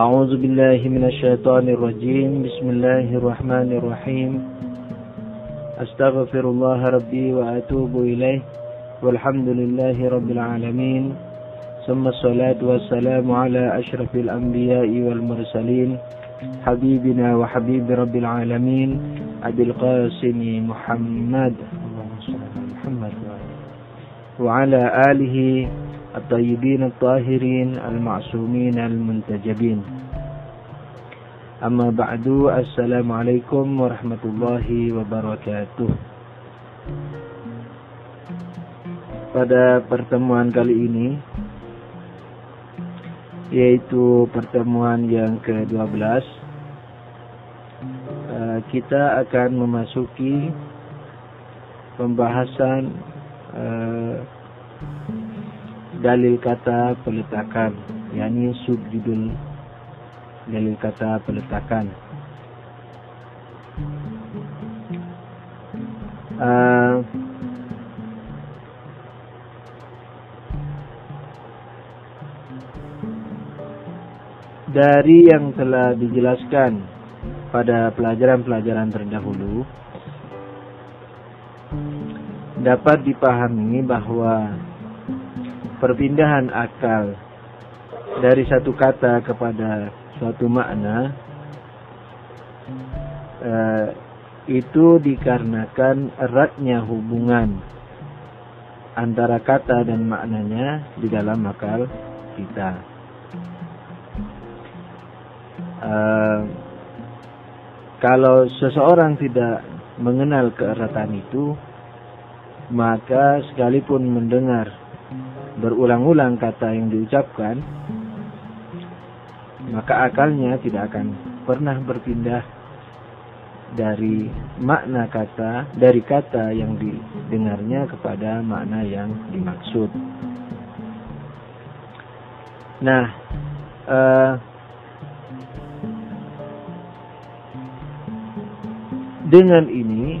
أعوذ بالله من الشيطان الرجيم. بسم الله الرحمن الرحيم. أستغفر الله ربي وأتوب إليه. والحمد لله رب العالمين. ثم الصلاة والسلام على أشرف الأنبياء والمرسلين. حبيبنا وحبيب رب العالمين. أبي القاسم محمد. وعلى آله الطيبين الطاهرين المعصومين المنتجبين أما بعد السلام عليكم ورحمة الله وبركاته pada pertemuan kali ini yaitu pertemuan yang ke-12 eh, kita akan memasuki pembahasan uh, dalil kata peletakan. Yakni subjudul dalil kata peletakan. Uh, dari yang telah dijelaskan pada pelajaran-pelajaran terdahulu dapat dipahami bahwa perpindahan akal dari satu kata kepada suatu makna eh, itu dikarenakan eratnya hubungan antara kata dan maknanya di dalam akal kita. Uh, kalau seseorang tidak mengenal keeratan itu, maka sekalipun mendengar berulang-ulang kata yang diucapkan, maka akalnya tidak akan pernah berpindah dari makna kata, dari kata yang didengarnya kepada makna yang dimaksud. Nah, uh, dengan ini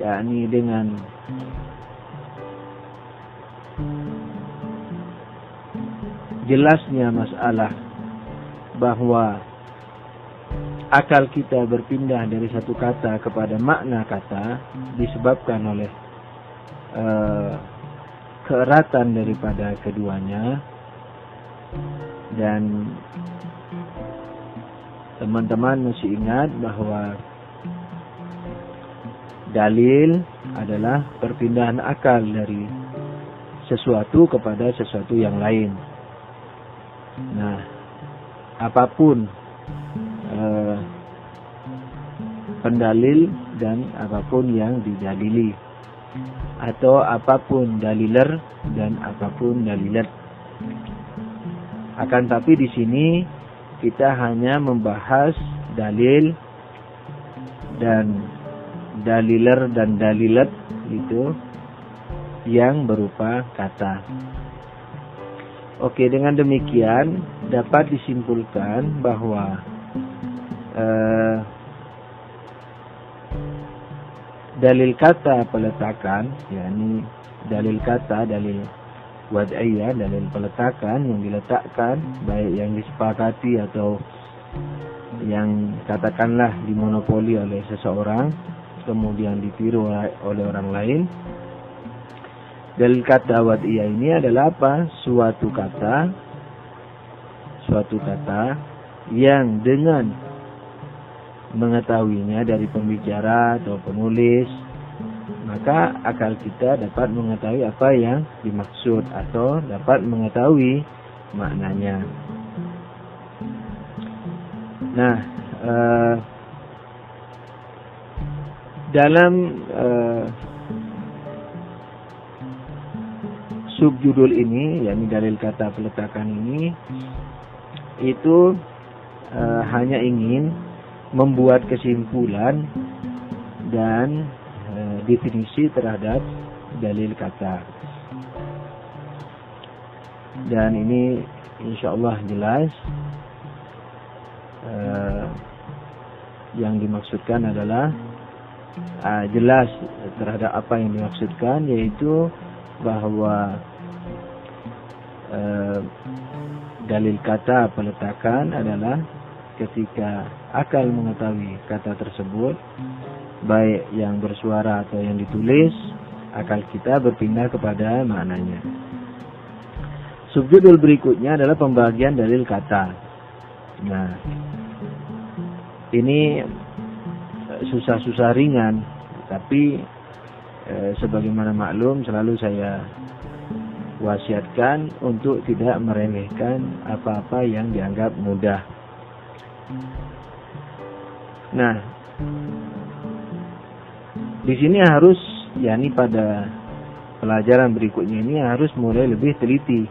yakni dengan jelasnya masalah bahwa akal kita berpindah dari satu kata kepada makna kata disebabkan oleh uh, keeratan daripada keduanya dan teman-teman masih ingat bahwa Dalil adalah perpindahan akal dari sesuatu kepada sesuatu yang lain. Nah, apa pun eh, pendalil dan apa pun yang didalili atau apa pun daliler dan apa pun dalilat. Akan tapi di sini kita hanya membahas dalil dan daliler dan dalilat itu yang berupa kata. Oke, dengan demikian dapat disimpulkan bahwa eh, dalil kata peletakan, yakni dalil kata, dalil wad'iyah, dalil peletakan yang diletakkan, baik yang disepakati atau yang katakanlah dimonopoli oleh seseorang kemudian ditiru oleh orang lain. Dalil kata wadiyah ini adalah apa? Suatu kata, suatu kata yang dengan mengetahuinya dari pembicara atau penulis, maka akal kita dapat mengetahui apa yang dimaksud atau dapat mengetahui maknanya. Nah, uh, dalam uh, subjudul ini, yakni dalil kata peletakan ini, itu uh, hanya ingin membuat kesimpulan dan uh, definisi terhadap dalil kata. Dan ini insya Allah jelas uh, yang dimaksudkan adalah uh, jelas terhadap apa yang dimaksudkan yaitu bahwa uh, dalil kata peletakan adalah ketika akal mengetahui kata tersebut, baik yang bersuara atau yang ditulis, akal kita berpindah kepada maknanya. Subjudul berikutnya adalah pembagian dalil kata. Nah, ini susah-susah ringan, tapi eh, sebagaimana maklum selalu saya wasiatkan untuk tidak meremehkan apa-apa yang dianggap mudah. Nah, di sini harus yakni pada pelajaran berikutnya ini harus mulai lebih teliti.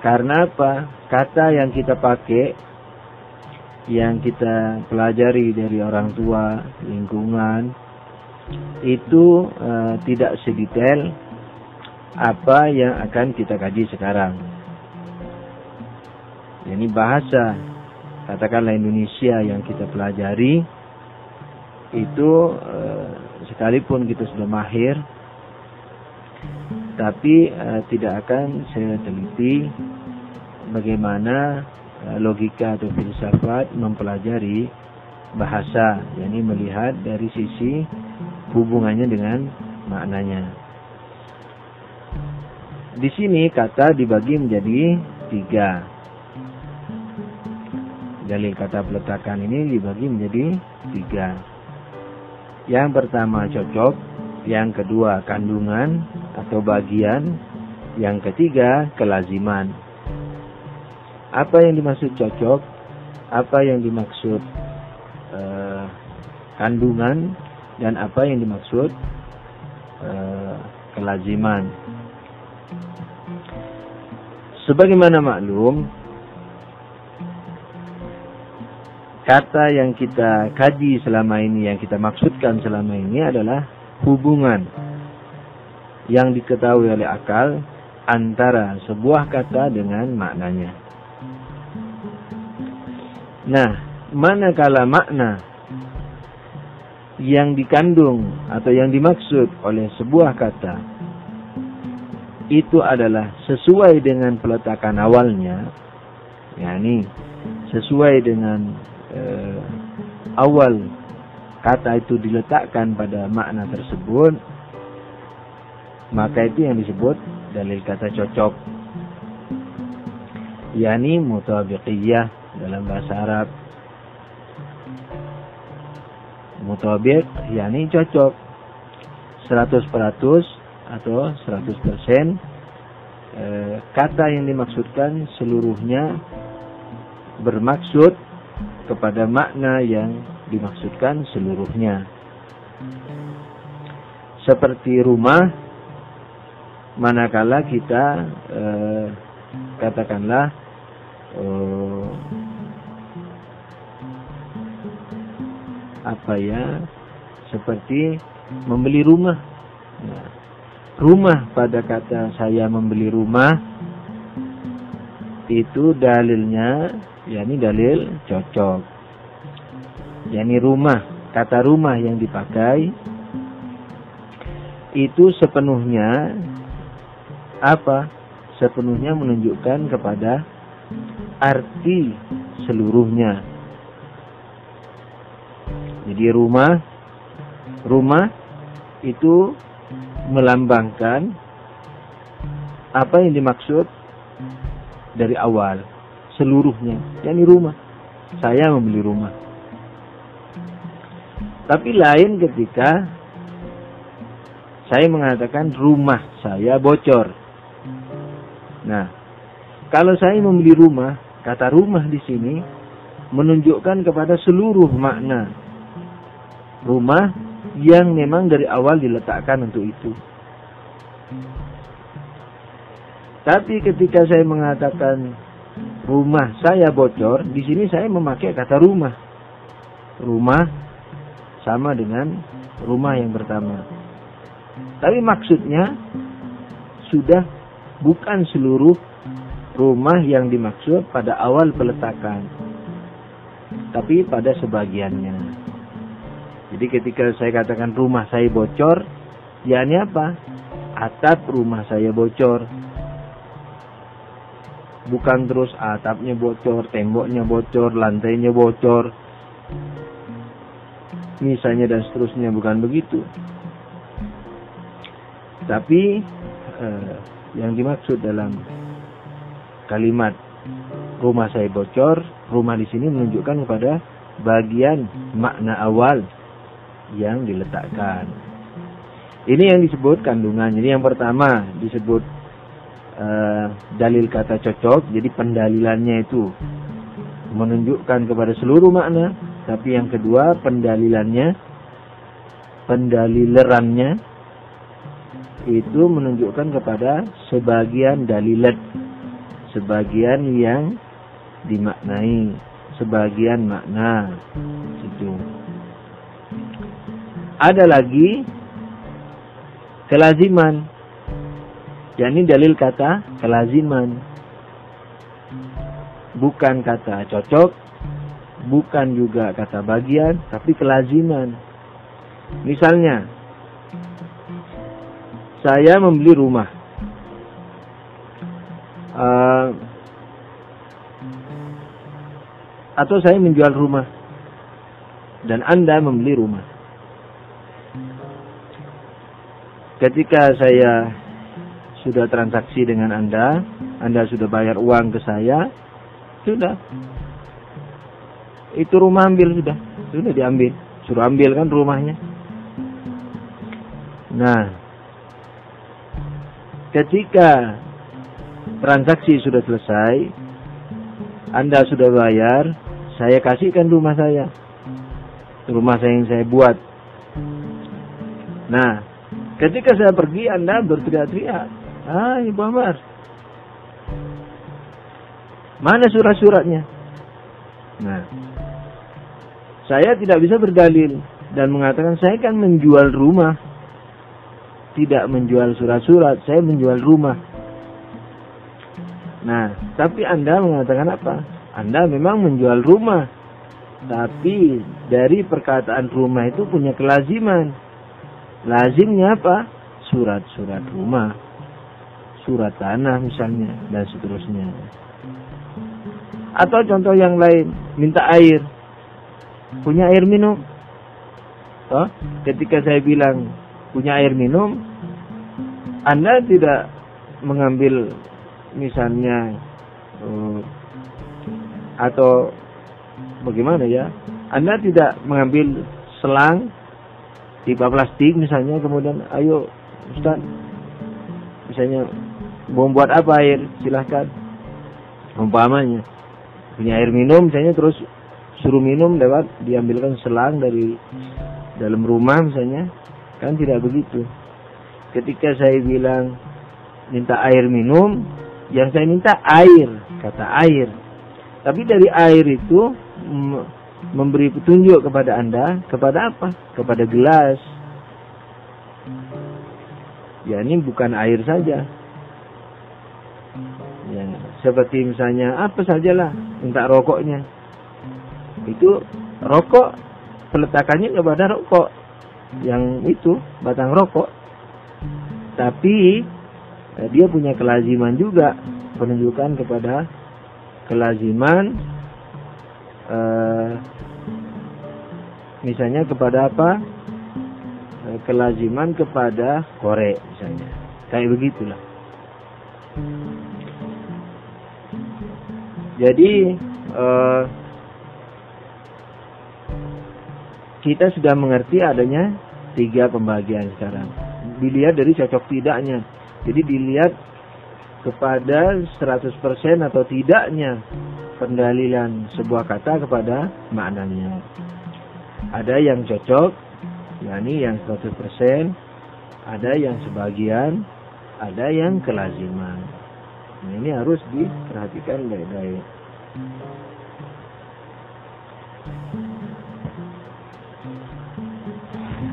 Karena apa? Kata yang kita pakai yang kita pelajari dari orang tua, lingkungan itu e, tidak sedetail apa yang akan kita kaji sekarang. Ini bahasa katakanlah Indonesia yang kita pelajari itu eh, sekalipun kita sudah mahir tapi eh, tidak akan saya teliti bagaimana logika atau filsafat mempelajari bahasa yakni melihat dari sisi hubungannya dengan maknanya. Di sini kata dibagi menjadi tiga. Dalil kata peletakan ini dibagi menjadi tiga. Yang pertama cocok, yang kedua kandungan atau bagian, yang ketiga kelaziman. Apa yang dimaksud cocok? Apa yang dimaksud uh, kandungan dan apa yang dimaksud uh, kelaziman? Sebagaimana maklum, kata yang kita kaji selama ini, yang kita maksudkan selama ini adalah hubungan yang diketahui oleh akal antara sebuah kata dengan maknanya. Nah, manakala makna yang dikandung atau yang dimaksud oleh sebuah kata itu adalah sesuai dengan peletakan awalnya, yakni sesuai dengan eh, awal kata itu diletakkan pada makna tersebut, maka itu yang disebut dalil kata cocok. yakni mutabiqiyah dalam bahasa Arab. Mutabiq yakni cocok 100% atau 100% eh, kata yang dimaksudkan seluruhnya bermaksud kepada makna yang dimaksudkan seluruhnya. Seperti rumah, manakala kita eh, katakanlah eh, apa ya, seperti membeli rumah. Nah, rumah pada kata saya membeli rumah itu dalilnya yakni dalil cocok. Yakni rumah kata rumah yang dipakai itu sepenuhnya apa? Sepenuhnya menunjukkan kepada arti seluruhnya jadi rumah rumah itu melambangkan apa yang dimaksud dari awal seluruhnya. Yakni rumah. Saya membeli rumah. Tapi lain ketika saya mengatakan rumah saya bocor. Nah kalau saya membeli rumah kata rumah di sini menunjukkan kepada seluruh makna rumah yang memang dari awal diletakkan untuk itu. Tapi ketika saya mengatakan rumah saya bocor, di sini saya memakai kata rumah. Rumah sama dengan rumah yang pertama. Tapi maksudnya sudah bukan seluruh rumah yang dimaksud pada awal peletakan. Tapi pada sebagiannya. Jadi ketika saya katakan rumah saya bocor, yakni apa? Atap rumah saya bocor. bukan terus atapnya bocor, temboknya bocor, lantainya bocor, misalnya dan seterusnya bukan begitu. Tapi eh, yang dimaksud dalam kalimat rumah saya bocor, rumah di sini menunjukkan kepada bagian makna awal yang diletakkan. Ini yang disebut kandungan. Jadi yang pertama disebut uh, dalil kata cocok. Jadi pendalilannya itu menunjukkan kepada seluruh makna. Tapi yang kedua pendalilannya, pendalilerannya itu menunjukkan kepada sebagian dalilat, sebagian yang dimaknai, sebagian makna. Itu. Ada lagi kelaziman. Yani dalil kata kelaziman. Bukan kata cocok, bukan juga kata bagian, tapi kelaziman. Misalnya, saya membeli rumah. Uh, atau saya menjual rumah dan Anda membeli rumah. Ketika saya sudah transaksi dengan Anda, Anda sudah bayar uang ke saya, sudah. Itu rumah ambil sudah, sudah diambil. Suruh ambil kan rumahnya. Nah, ketika transaksi sudah selesai, Anda sudah bayar, saya kasihkan rumah saya. Rumah saya yang saya buat. Nah, Ketika saya pergi, Anda berteriak-teriak. Ah, Ibu Amar. Mana surat-suratnya? Nah, saya tidak bisa berdalil dan mengatakan saya kan menjual rumah. Tidak menjual surat-surat, saya menjual rumah. Nah, tapi Anda mengatakan apa? Anda memang menjual rumah. Tapi dari perkataan rumah itu punya kelaziman lazimnya apa? Surat-surat rumah, surat tanah misalnya, dan seterusnya. Atau contoh yang lain, minta air. Punya air minum. Oh, ketika saya bilang punya air minum, Anda tidak mengambil misalnya uh, atau bagaimana ya? Anda tidak mengambil selang pipa plastik misalnya kemudian ayo Ustaz misalnya mau buat apa air? Silahkan. Umpamanya punya air minum misalnya terus suruh minum lewat diambilkan selang dari dalam rumah misalnya. Kan tidak begitu. Ketika saya bilang minta air minum yang saya minta air kata air. Tapi dari air itu memberi petunjuk kepada Anda kepada apa? Kepada gelas. Ya ini bukan air saja. Ya, seperti misalnya apa sajalah minta rokoknya. Itu rokok peletakannya kepada rokok yang itu batang rokok. Tapi eh, dia punya kelaziman juga penunjukan kepada kelaziman uh, misalnya kepada apa? Uh, kelaziman kepada korek misalnya. Kayak begitulah. Jadi uh, kita sudah mengerti adanya tiga pembagian sekarang. Dilihat dari cocok tidaknya. Jadi dilihat kepada 100% atau tidaknya pendalilan sebuah kata kepada maknanya. Ada yang cocok, yakni yang 100%, ada yang sebagian, ada yang kelaziman. Nah, ini harus diperhatikan baik-baik.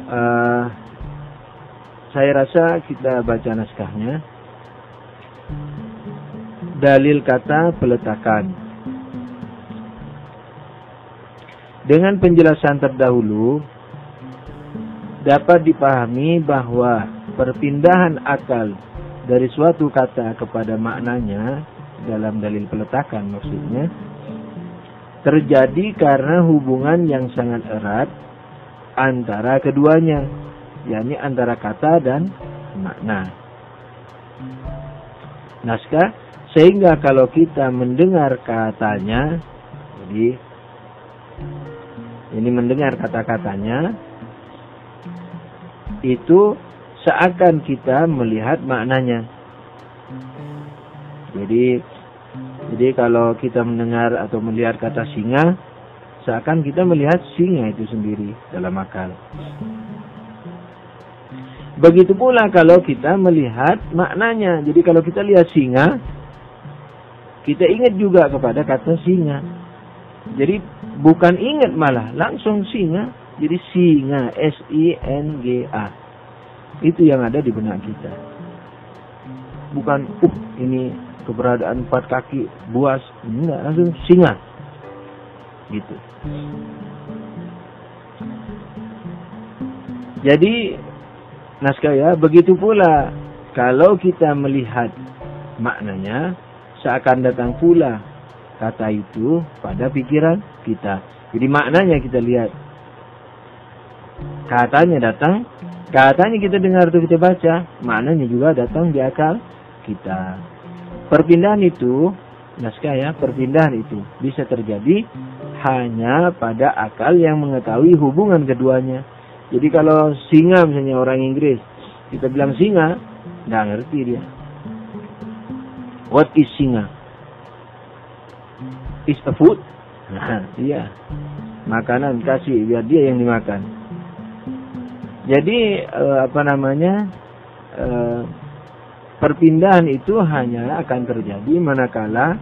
Uh, saya rasa kita baca naskahnya. Dalil kata peletakan. Dengan penjelasan terdahulu, dapat dipahami bahwa perpindahan akal dari suatu kata kepada maknanya dalam dalil peletakan maksudnya terjadi karena hubungan yang sangat erat antara keduanya, yakni antara kata dan makna. Naskah sehingga kalau kita mendengar katanya, jadi ini mendengar kata-katanya, itu seakan kita melihat maknanya. Jadi jadi kalau kita mendengar atau melihat kata singa, seakan kita melihat singa itu sendiri dalam akal. Begitu pula kalau kita melihat maknanya. Jadi kalau kita lihat singa, kita ingat juga kepada kata singa. Jadi bukan ingat malah, langsung singa. Jadi singa, S-I-N-G-A. Itu yang ada di benak kita. Bukan, uh ini keberadaan empat kaki buas enggak langsung singa gitu jadi naskah ya begitu pula kalau kita melihat maknanya seakan datang pula kata itu pada pikiran kita jadi maknanya kita lihat katanya datang katanya kita dengar atau kita baca maknanya juga datang di akal kita Perpindahan itu, naskah ya, perpindahan itu bisa terjadi hanya pada akal yang mengetahui hubungan keduanya. Jadi kalau singa misalnya orang Inggris, kita bilang singa, nggak ngerti dia. What is singa? Is food? Nah, iya. Makanan kasih biar dia yang dimakan. Jadi eh, apa namanya? Eh, Perpindahan itu hanya akan terjadi manakala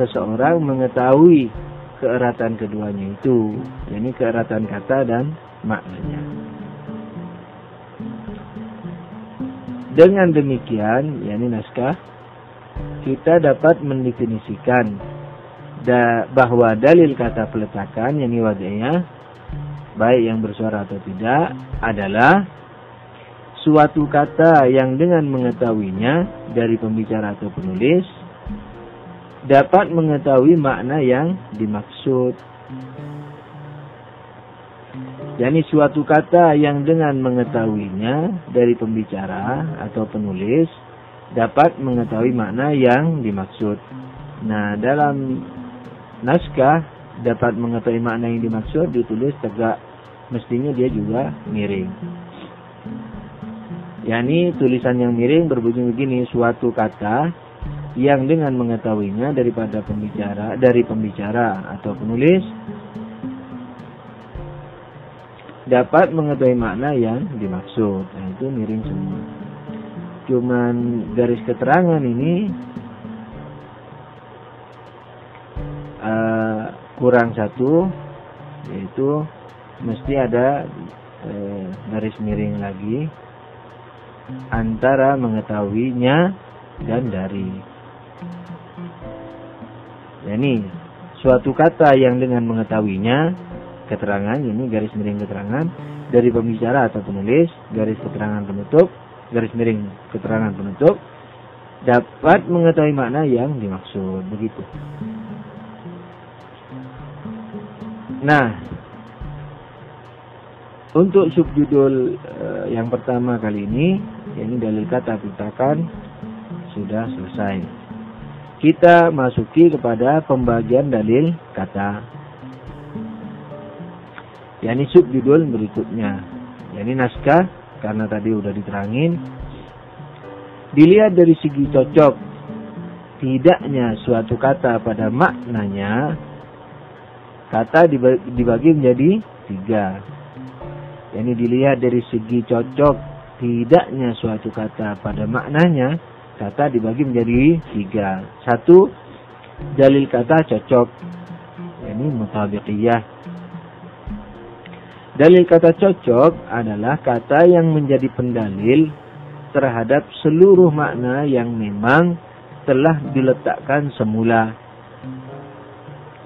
seseorang mengetahui keeratan keduanya itu, yakni keeratan kata dan maknanya. Dengan demikian, yakni naskah, kita dapat mendefinisikan da, bahwa dalil kata peletakan, yakni wada'nya, baik yang bersuara atau tidak, adalah suatu kata yang dengan mengetahuinya dari pembicara atau penulis dapat mengetahui makna yang dimaksud. Yani suatu kata yang dengan mengetahuinya dari pembicara atau penulis dapat mengetahui makna yang dimaksud. Nah, dalam naskah dapat mengetahui makna yang dimaksud ditulis tegak mestinya dia juga miring yakni tulisan yang miring berbunyi begini suatu kata yang dengan mengetahuinya daripada pembicara dari pembicara atau penulis dapat mengetahui makna yang dimaksud. Nah, itu miring semua. Cuman garis keterangan ini kurang satu yaitu mesti ada uh, garis miring lagi antara mengetahuinya dan dari. Yani suatu kata yang dengan mengetahuinya keterangan ini garis miring keterangan dari pembicara atau penulis garis keterangan penutup garis miring keterangan penutup dapat mengetahui makna yang dimaksud begitu. Nah, untuk subjudul uh, yang pertama kali ini ini dalil kata pitakan sudah selesai. Kita masuki kepada pembagian dalil kata. Yani subjudul berikutnya. Yani naskah karena tadi udah diterangin. Dilihat dari segi cocok tidaknya suatu kata pada maknanya kata dibagi menjadi tiga. Yani dilihat dari segi cocok tidaknya suatu kata pada maknanya, kata dibagi menjadi tiga. Satu, dalil kata cocok. Ini mutabiqiyah. Dalil kata cocok adalah kata yang menjadi pendalil terhadap seluruh makna yang memang telah diletakkan semula.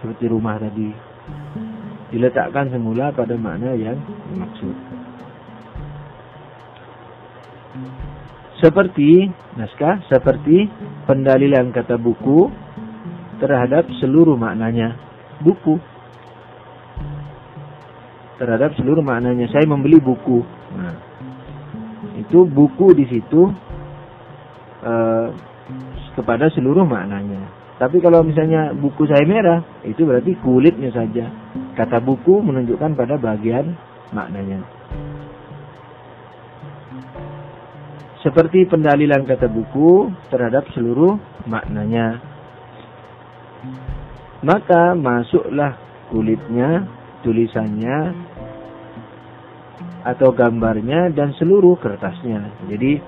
Seperti rumah tadi. Diletakkan semula pada makna yang dimaksud. Seperti naskah, seperti pendalilan kata buku terhadap seluruh maknanya buku. Terhadap seluruh maknanya saya membeli buku. Nah, itu buku di situ uh, kepada seluruh maknanya. Tapi kalau misalnya buku saya merah, itu berarti kulitnya saja. Kata buku menunjukkan pada bagian maknanya. Seperti pendalilan kata buku terhadap seluruh maknanya. Maka masuklah kulitnya, tulisannya, atau gambarnya dan seluruh kertasnya. Jadi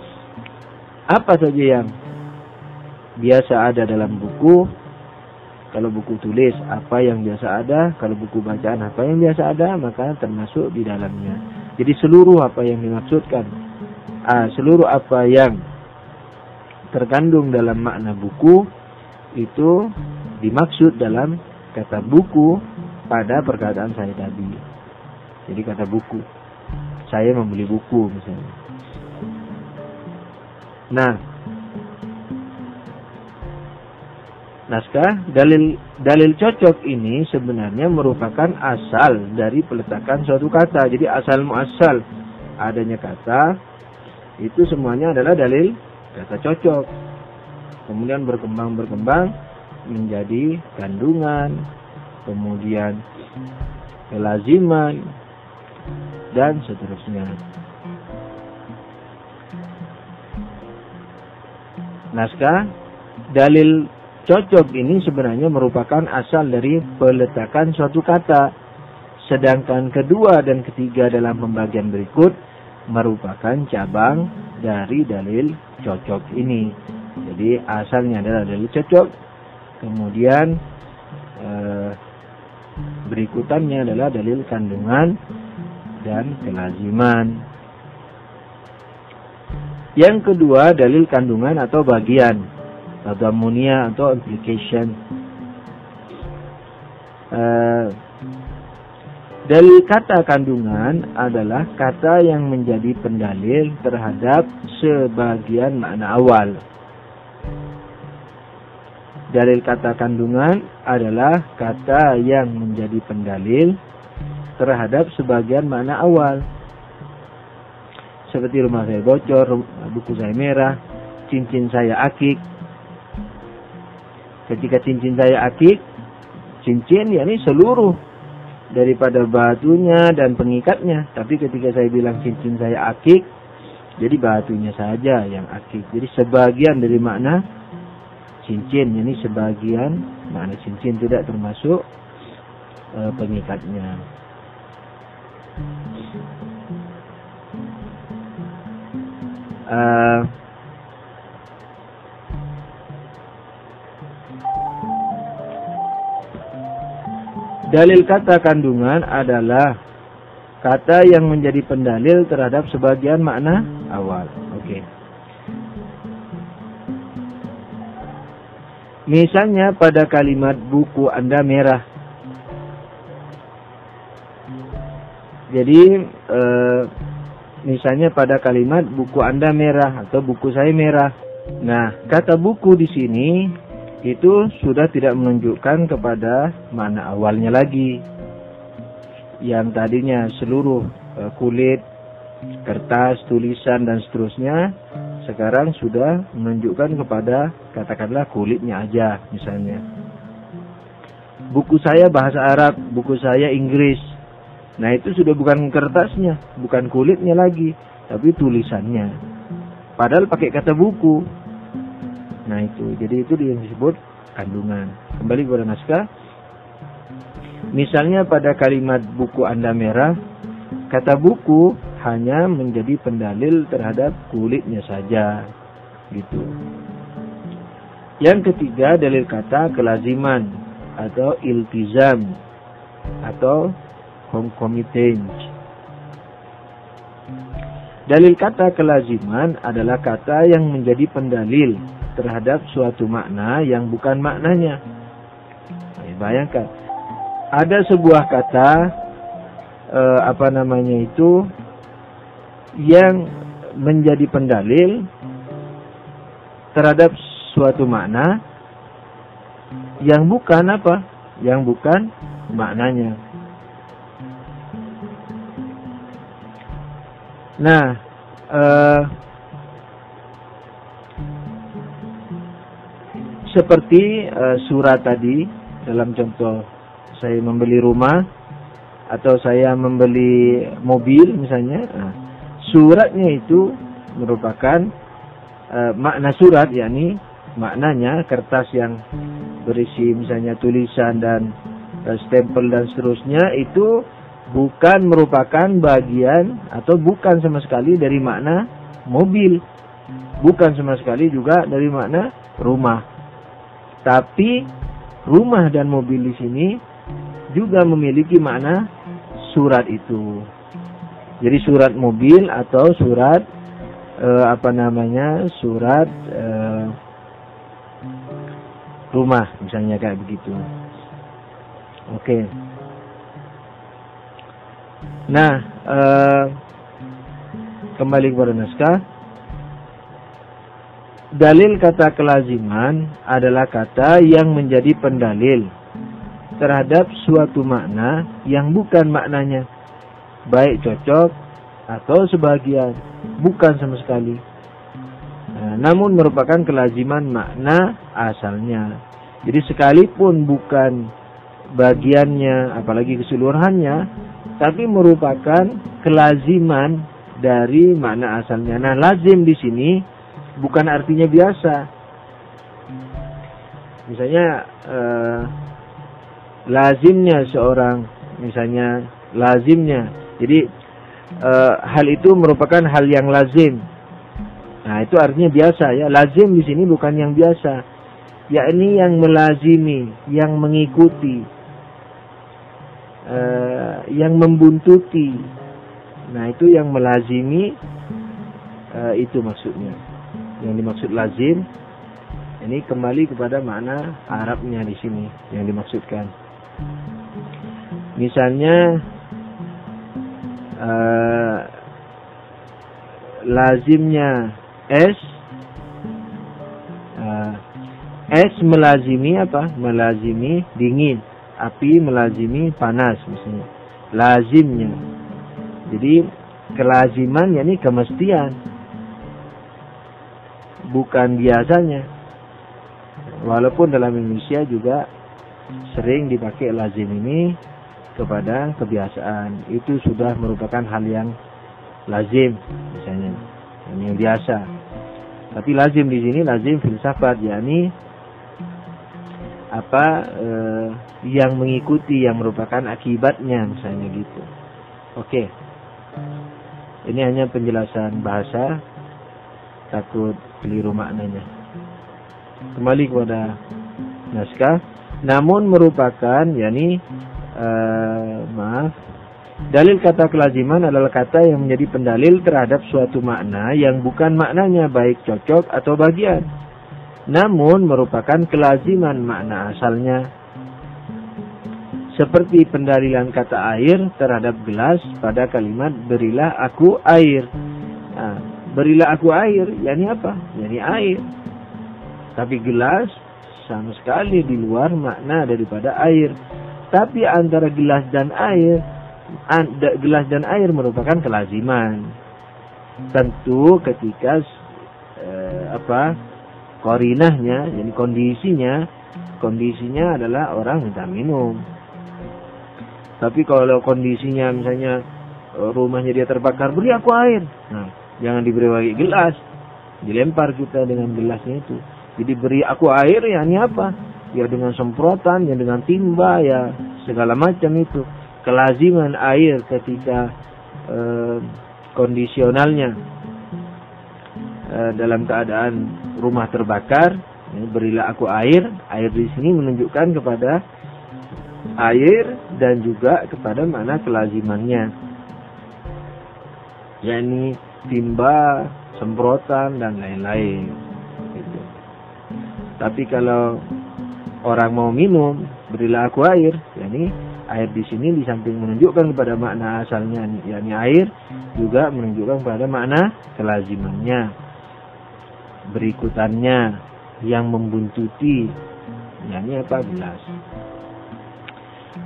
apa saja yang biasa ada dalam buku, kalau buku tulis apa yang biasa ada, kalau buku bacaan apa yang biasa ada, maka termasuk di dalamnya. Jadi seluruh apa yang dimaksudkan, ah, seluruh apa yang terkandung dalam makna buku itu dimaksud dalam kata buku pada perkataan saya tadi. Jadi kata buku. Saya membeli buku misalnya. Nah, naskah dalil dalil cocok ini sebenarnya merupakan asal dari peletakan suatu kata. Jadi asal muasal adanya kata itu semuanya adalah dalil kata cocok. Kemudian berkembang berkembang menjadi kandungan, kemudian kelaziman, dan seterusnya. Naskah dalil cocok ini sebenarnya merupakan asal dari peletakan suatu kata. Sedangkan kedua dan ketiga dalam pembagian berikut merupakan cabang dari dalil cocok ini. Jadi asalnya adalah dalil cocok, Kemudian eh, berikutannya adalah dalil kandungan dan kelaziman. Yang kedua dalil kandungan atau bagian tadamunia atau implication. Eh, dalil kata kandungan adalah kata yang menjadi pendalil terhadap sebagian makna awal. Dalil kata kandungan adalah kata yang menjadi pendalil terhadap sebagian makna awal. Seperti rumah saya bocor, buku saya merah, cincin saya akik. Ketika cincin saya akik, cincin ya ini seluruh daripada batunya dan pengikatnya. Tapi ketika saya bilang cincin saya akik, jadi batunya saja yang akik. Jadi sebagian dari makna cincin ini sebagian makna cincin tidak termasuk uh, pengikatnya uh, dalil kata kandungan adalah kata yang menjadi pendalil terhadap sebagian makna awal oke okay. Misalnya pada kalimat buku Anda merah. Jadi e, misalnya pada kalimat buku Anda merah atau buku saya merah. Nah, kata buku di sini itu sudah tidak menunjukkan kepada mana awalnya lagi. Yang tadinya seluruh e, kulit, kertas, tulisan dan seterusnya sekarang sudah menunjukkan kepada katakanlah kulitnya aja misalnya. Buku saya bahasa Arab, buku saya Inggris. Nah itu sudah bukan kertasnya, bukan kulitnya lagi, tapi tulisannya. Padahal pakai kata buku. Nah itu, jadi itu yang disebut kandungan. Kembali kepada naskah. Misalnya pada kalimat buku Anda merah, kata buku hanya menjadi pendalil terhadap kulitnya saja gitu. Yang ketiga dalil kata kelaziman atau iltizam atau concomitant. Dalil kata kelaziman adalah kata yang menjadi pendalil terhadap suatu makna yang bukan maknanya. bayangkan, ada sebuah kata eh, apa namanya itu yang menjadi pendalil terhadap suatu makna yang bukan apa? Yang bukan maknanya. Nah, uh, seperti uh, surat tadi dalam contoh saya membeli rumah atau saya membeli mobil misalnya, nah, suratnya itu merupakan uh, makna surat yakni maknanya kertas yang berisi misalnya tulisan dan uh, stempel dan seterusnya itu bukan merupakan bagian atau bukan sama sekali dari makna mobil. Bukan sama sekali juga dari makna rumah tapi rumah dan mobil di sini juga memiliki makna surat itu. Jadi surat mobil atau surat eh, apa namanya? surat eh, rumah misalnya kayak begitu. Oke. Nah, eh, kembali kepada naskah. Dalil kata kelaziman adalah kata yang menjadi pendalil terhadap suatu makna yang bukan maknanya, baik cocok atau sebagian, bukan sama sekali. Nah, namun merupakan kelaziman makna asalnya. Jadi sekalipun bukan bagiannya, apalagi keseluruhannya, tapi merupakan kelaziman dari makna asalnya. Nah, lazim di sini bukan artinya biasa. Misalnya eh, lazimnya seorang misalnya lazimnya. Jadi e, hal itu merupakan hal yang lazim. Nah itu artinya biasa ya. Lazim di sini bukan yang biasa. Yakni yang melazimi yang mengikuti e, yang membuntuti. Nah itu yang melazimi e, itu maksudnya yang dimaksud lazim ini kembali kepada makna Arabnya di sini yang dimaksudkan. Misalnya uh, lazimnya es uh, es melazimi apa? Melazimi dingin, api melazimi panas misalnya. Lazimnya. Jadi kelaziman yakni kemestian. Bukan biasanya. Walaupun dalam Indonesia juga sering dipakai lazim ini kepada kebiasaan. Itu sudah merupakan hal yang lazim misalnya. Yang biasa. Tapi lazim di sini lazim filsafat yakni apa eh, yang mengikuti yang merupakan akibatnya misalnya gitu. Oke. Ini hanya penjelasan bahasa takut keliru maknanya kembali kepada naskah namun merupakan yakni uh, maaf dalil kata kelaziman adalah kata yang menjadi pendalil terhadap suatu makna yang bukan maknanya baik cocok atau bagian namun merupakan kelaziman makna asalnya. Seperti pendalilan kata air terhadap gelas pada kalimat berilah aku air berilah aku air yakni apa yakni air tapi gelas sama sekali di luar makna daripada air. Tapi antara gelas dan air, gelas dan air merupakan kelaziman. Tentu ketika eh, apa korinahnya, jadi kondisinya, kondisinya adalah orang minta minum. Tapi kalau kondisinya misalnya eh, rumahnya dia terbakar, beri aku air. Nah, jangan diberi lagi gelas, dilempar kita dengan gelasnya itu. Jadi beri aku air ya ini apa? Ya dengan semprotan, ya dengan timba, ya segala macam itu. Kelaziman air ketika eh, kondisionalnya eh, dalam keadaan rumah terbakar, ya, berilah aku air. Air di sini menunjukkan kepada air dan juga kepada mana kelazimannya. yakni timba, semprotan dan lain-lain. Tapi kalau orang mau minum, berilah aku air. Yani air di sini di samping menunjukkan kepada makna asalnya, yakni air, juga menunjukkan kepada makna kelazimannya. Berikutannya yang membuntuti yakni apa gelas.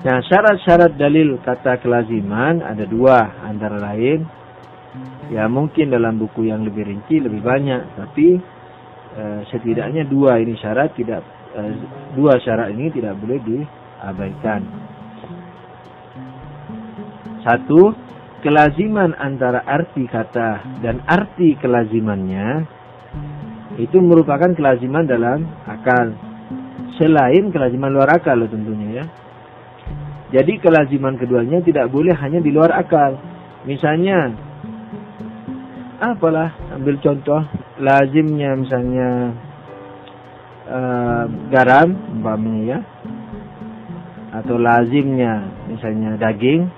Nah, syarat-syarat dalil kata kelaziman ada dua antara lain ya mungkin dalam buku yang lebih rinci lebih banyak tapi eh, setidaknya dua ini syarat tidak eh, dua syarat ini tidak boleh diabaikan. Satu, kelaziman antara arti kata dan arti kelazimannya itu merupakan kelaziman dalam akal. Selain kelaziman luar akal tentunya ya. Jadi kelaziman keduanya tidak boleh hanya di luar akal. Misalnya, apalah ambil contoh lazimnya misalnya uh, garam umpamanya ya atau lazimnya misalnya daging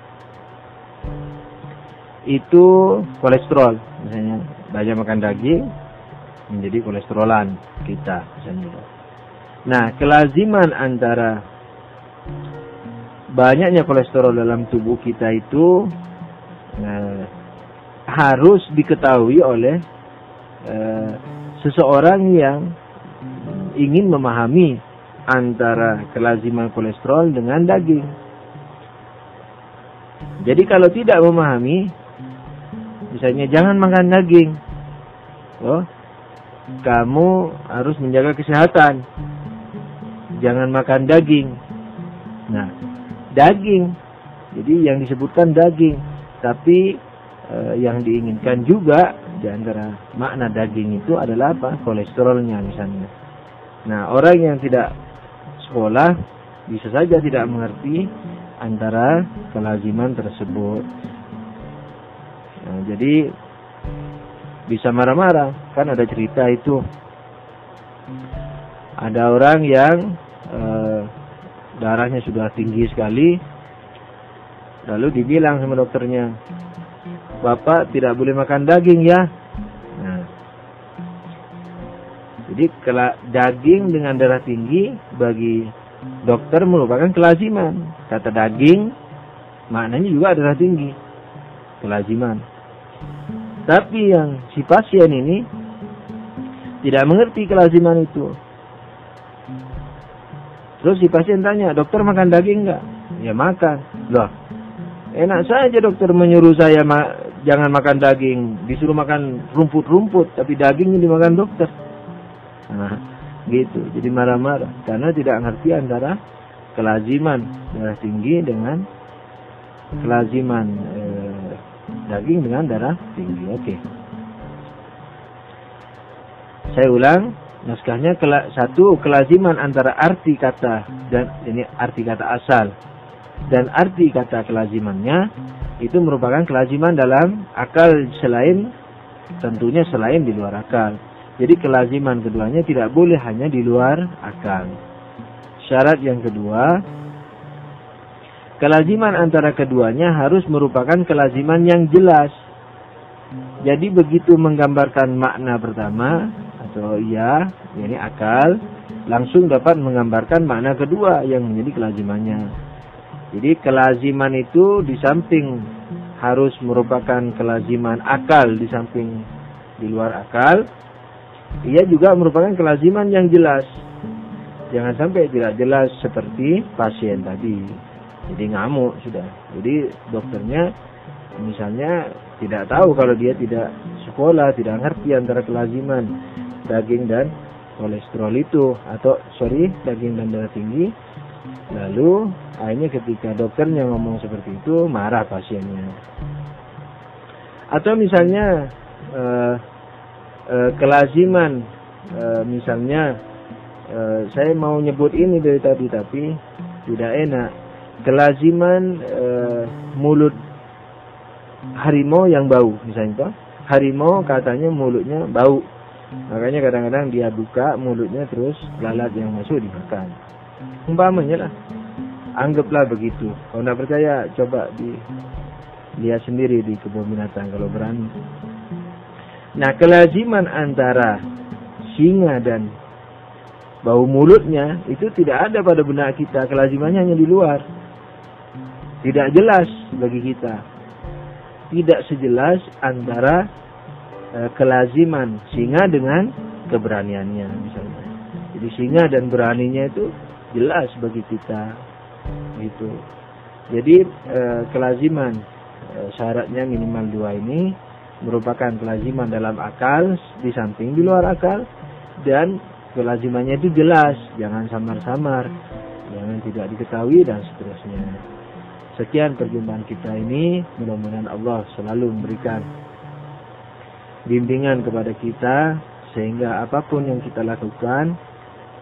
itu kolesterol misalnya banyak makan daging menjadi kolesterolan kita misalnya. Nah, kelaziman antara banyaknya kolesterol dalam tubuh kita itu eh, harus diketahui oleh eh, seseorang yang ingin memahami antara kelaziman kolesterol dengan daging. Jadi kalau tidak memahami, misalnya jangan makan daging, oh, kamu harus menjaga kesehatan, jangan makan daging. Nah, daging. Jadi yang disebutkan daging, tapi eh, yang diinginkan juga di antara makna daging itu adalah apa? Kolesterolnya misalnya. Nah, orang yang tidak sekolah bisa saja tidak mengerti antara kelaziman tersebut. Nah, jadi bisa marah-marah kan ada cerita itu ada orang yang eh, darahnya sudah tinggi sekali. Lalu dibilang sama dokternya, Bapak tidak boleh makan daging ya. Nah, jadi kalau daging dengan darah tinggi bagi dokter merupakan kelaziman. Kata daging maknanya juga darah tinggi. Kelaziman. Tapi yang si pasien ini tidak mengerti kelaziman itu. Terus si pasien tanya, dokter makan daging nggak? Ya makan. Loh, enak saja dokter menyuruh saya jangan makan daging, disuruh makan rumput-rumput, tapi daging ini dimakan dokter. Nah, gitu. Jadi marah-marah karena tidak ngerti antara kelaziman darah tinggi dengan kelaziman eh, daging dengan darah tinggi. Oke. Okay. Saya ulang, naskahnya satu kelaziman antara arti kata dan ini arti kata asal dan arti kata kelazimannya itu merupakan kelaziman dalam akal selain tentunya selain di luar akal. Jadi kelaziman keduanya tidak boleh hanya di luar akal. Syarat yang kedua, kelaziman antara keduanya harus merupakan kelaziman yang jelas. Jadi begitu menggambarkan makna pertama, atau iya, ini akal, langsung dapat menggambarkan makna kedua yang menjadi kelazimannya. Jadi kelaziman itu di samping harus merupakan kelaziman akal di samping di luar akal, ia juga merupakan kelaziman yang jelas. Jangan sampai tidak jelas seperti pasien tadi. Jadi ngamuk sudah. Jadi dokternya misalnya tidak tahu kalau dia tidak sekolah, tidak ngerti antara kelaziman daging dan kolesterol itu atau sorry daging dan darah tinggi lalu akhirnya ketika dokternya ngomong seperti itu marah pasiennya. Atau misalnya uh, uh, kelaziman uh, misalnya uh, saya mau nyebut ini dari tadi tapi tidak enak. Kelaziman uh, mulut harimau yang bau misalnya harimau katanya mulutnya bau. Makanya kadang-kadang dia buka mulutnya terus lalat yang masuk dimakan. Umpamanya lah. Anggaplah begitu. Kalau tidak percaya coba di lihat sendiri di kebun binatang kalau berani. Nah kelaziman antara singa dan bau mulutnya itu tidak ada pada benak kita. Kelazimannya hanya di luar. Tidak jelas bagi kita. Tidak sejelas antara Eh, kelaziman singa dengan keberaniannya misalnya. Jadi singa dan beraninya itu jelas bagi kita gitu. Jadi e, kelaziman e, syaratnya minimal dua ini merupakan kelaziman dalam akal di samping di luar akal dan kelazimannya itu jelas jangan samar-samar jangan tidak diketahui dan seterusnya. Sekian perjumpaan kita ini. Mudah-mudahan Allah selalu memberikan bimbingan kepada kita sehingga apa pun yang kita lakukan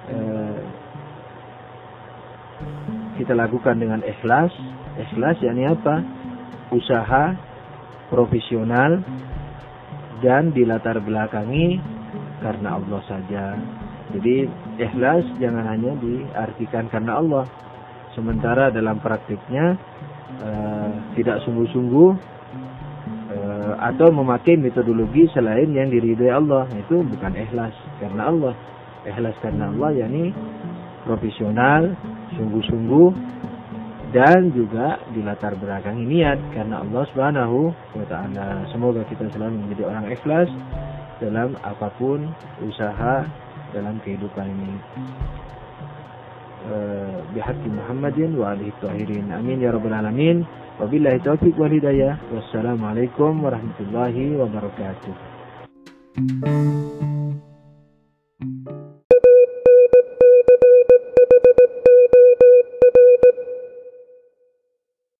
eh, kita lakukan dengan ikhlas. Ikhlas yakni apa? Usaha profesional dan dilatar belakangi karena Allah saja. Jadi ikhlas jangan hanya diartikan karena Allah. Sementara dalam praktiknya uh, tidak sungguh-sungguh uh, atau memakai metodologi selain yang diridhoi Allah. Itu bukan ikhlas karena Allah. Ikhlas karena Allah yakni profesional sungguh-sungguh dan juga di latar belakang niat karena Allah Subhanahu wa taala. Semoga kita selalu menjadi orang ikhlas dalam apa pun usaha dalam kehidupan ini. Eh, bihaqi Muhammadin wa alihi tahirin. Amin ya rabbal alamin. Wabillahi taufik wal hidayah. Wassalamualaikum warahmatullahi wabarakatuh.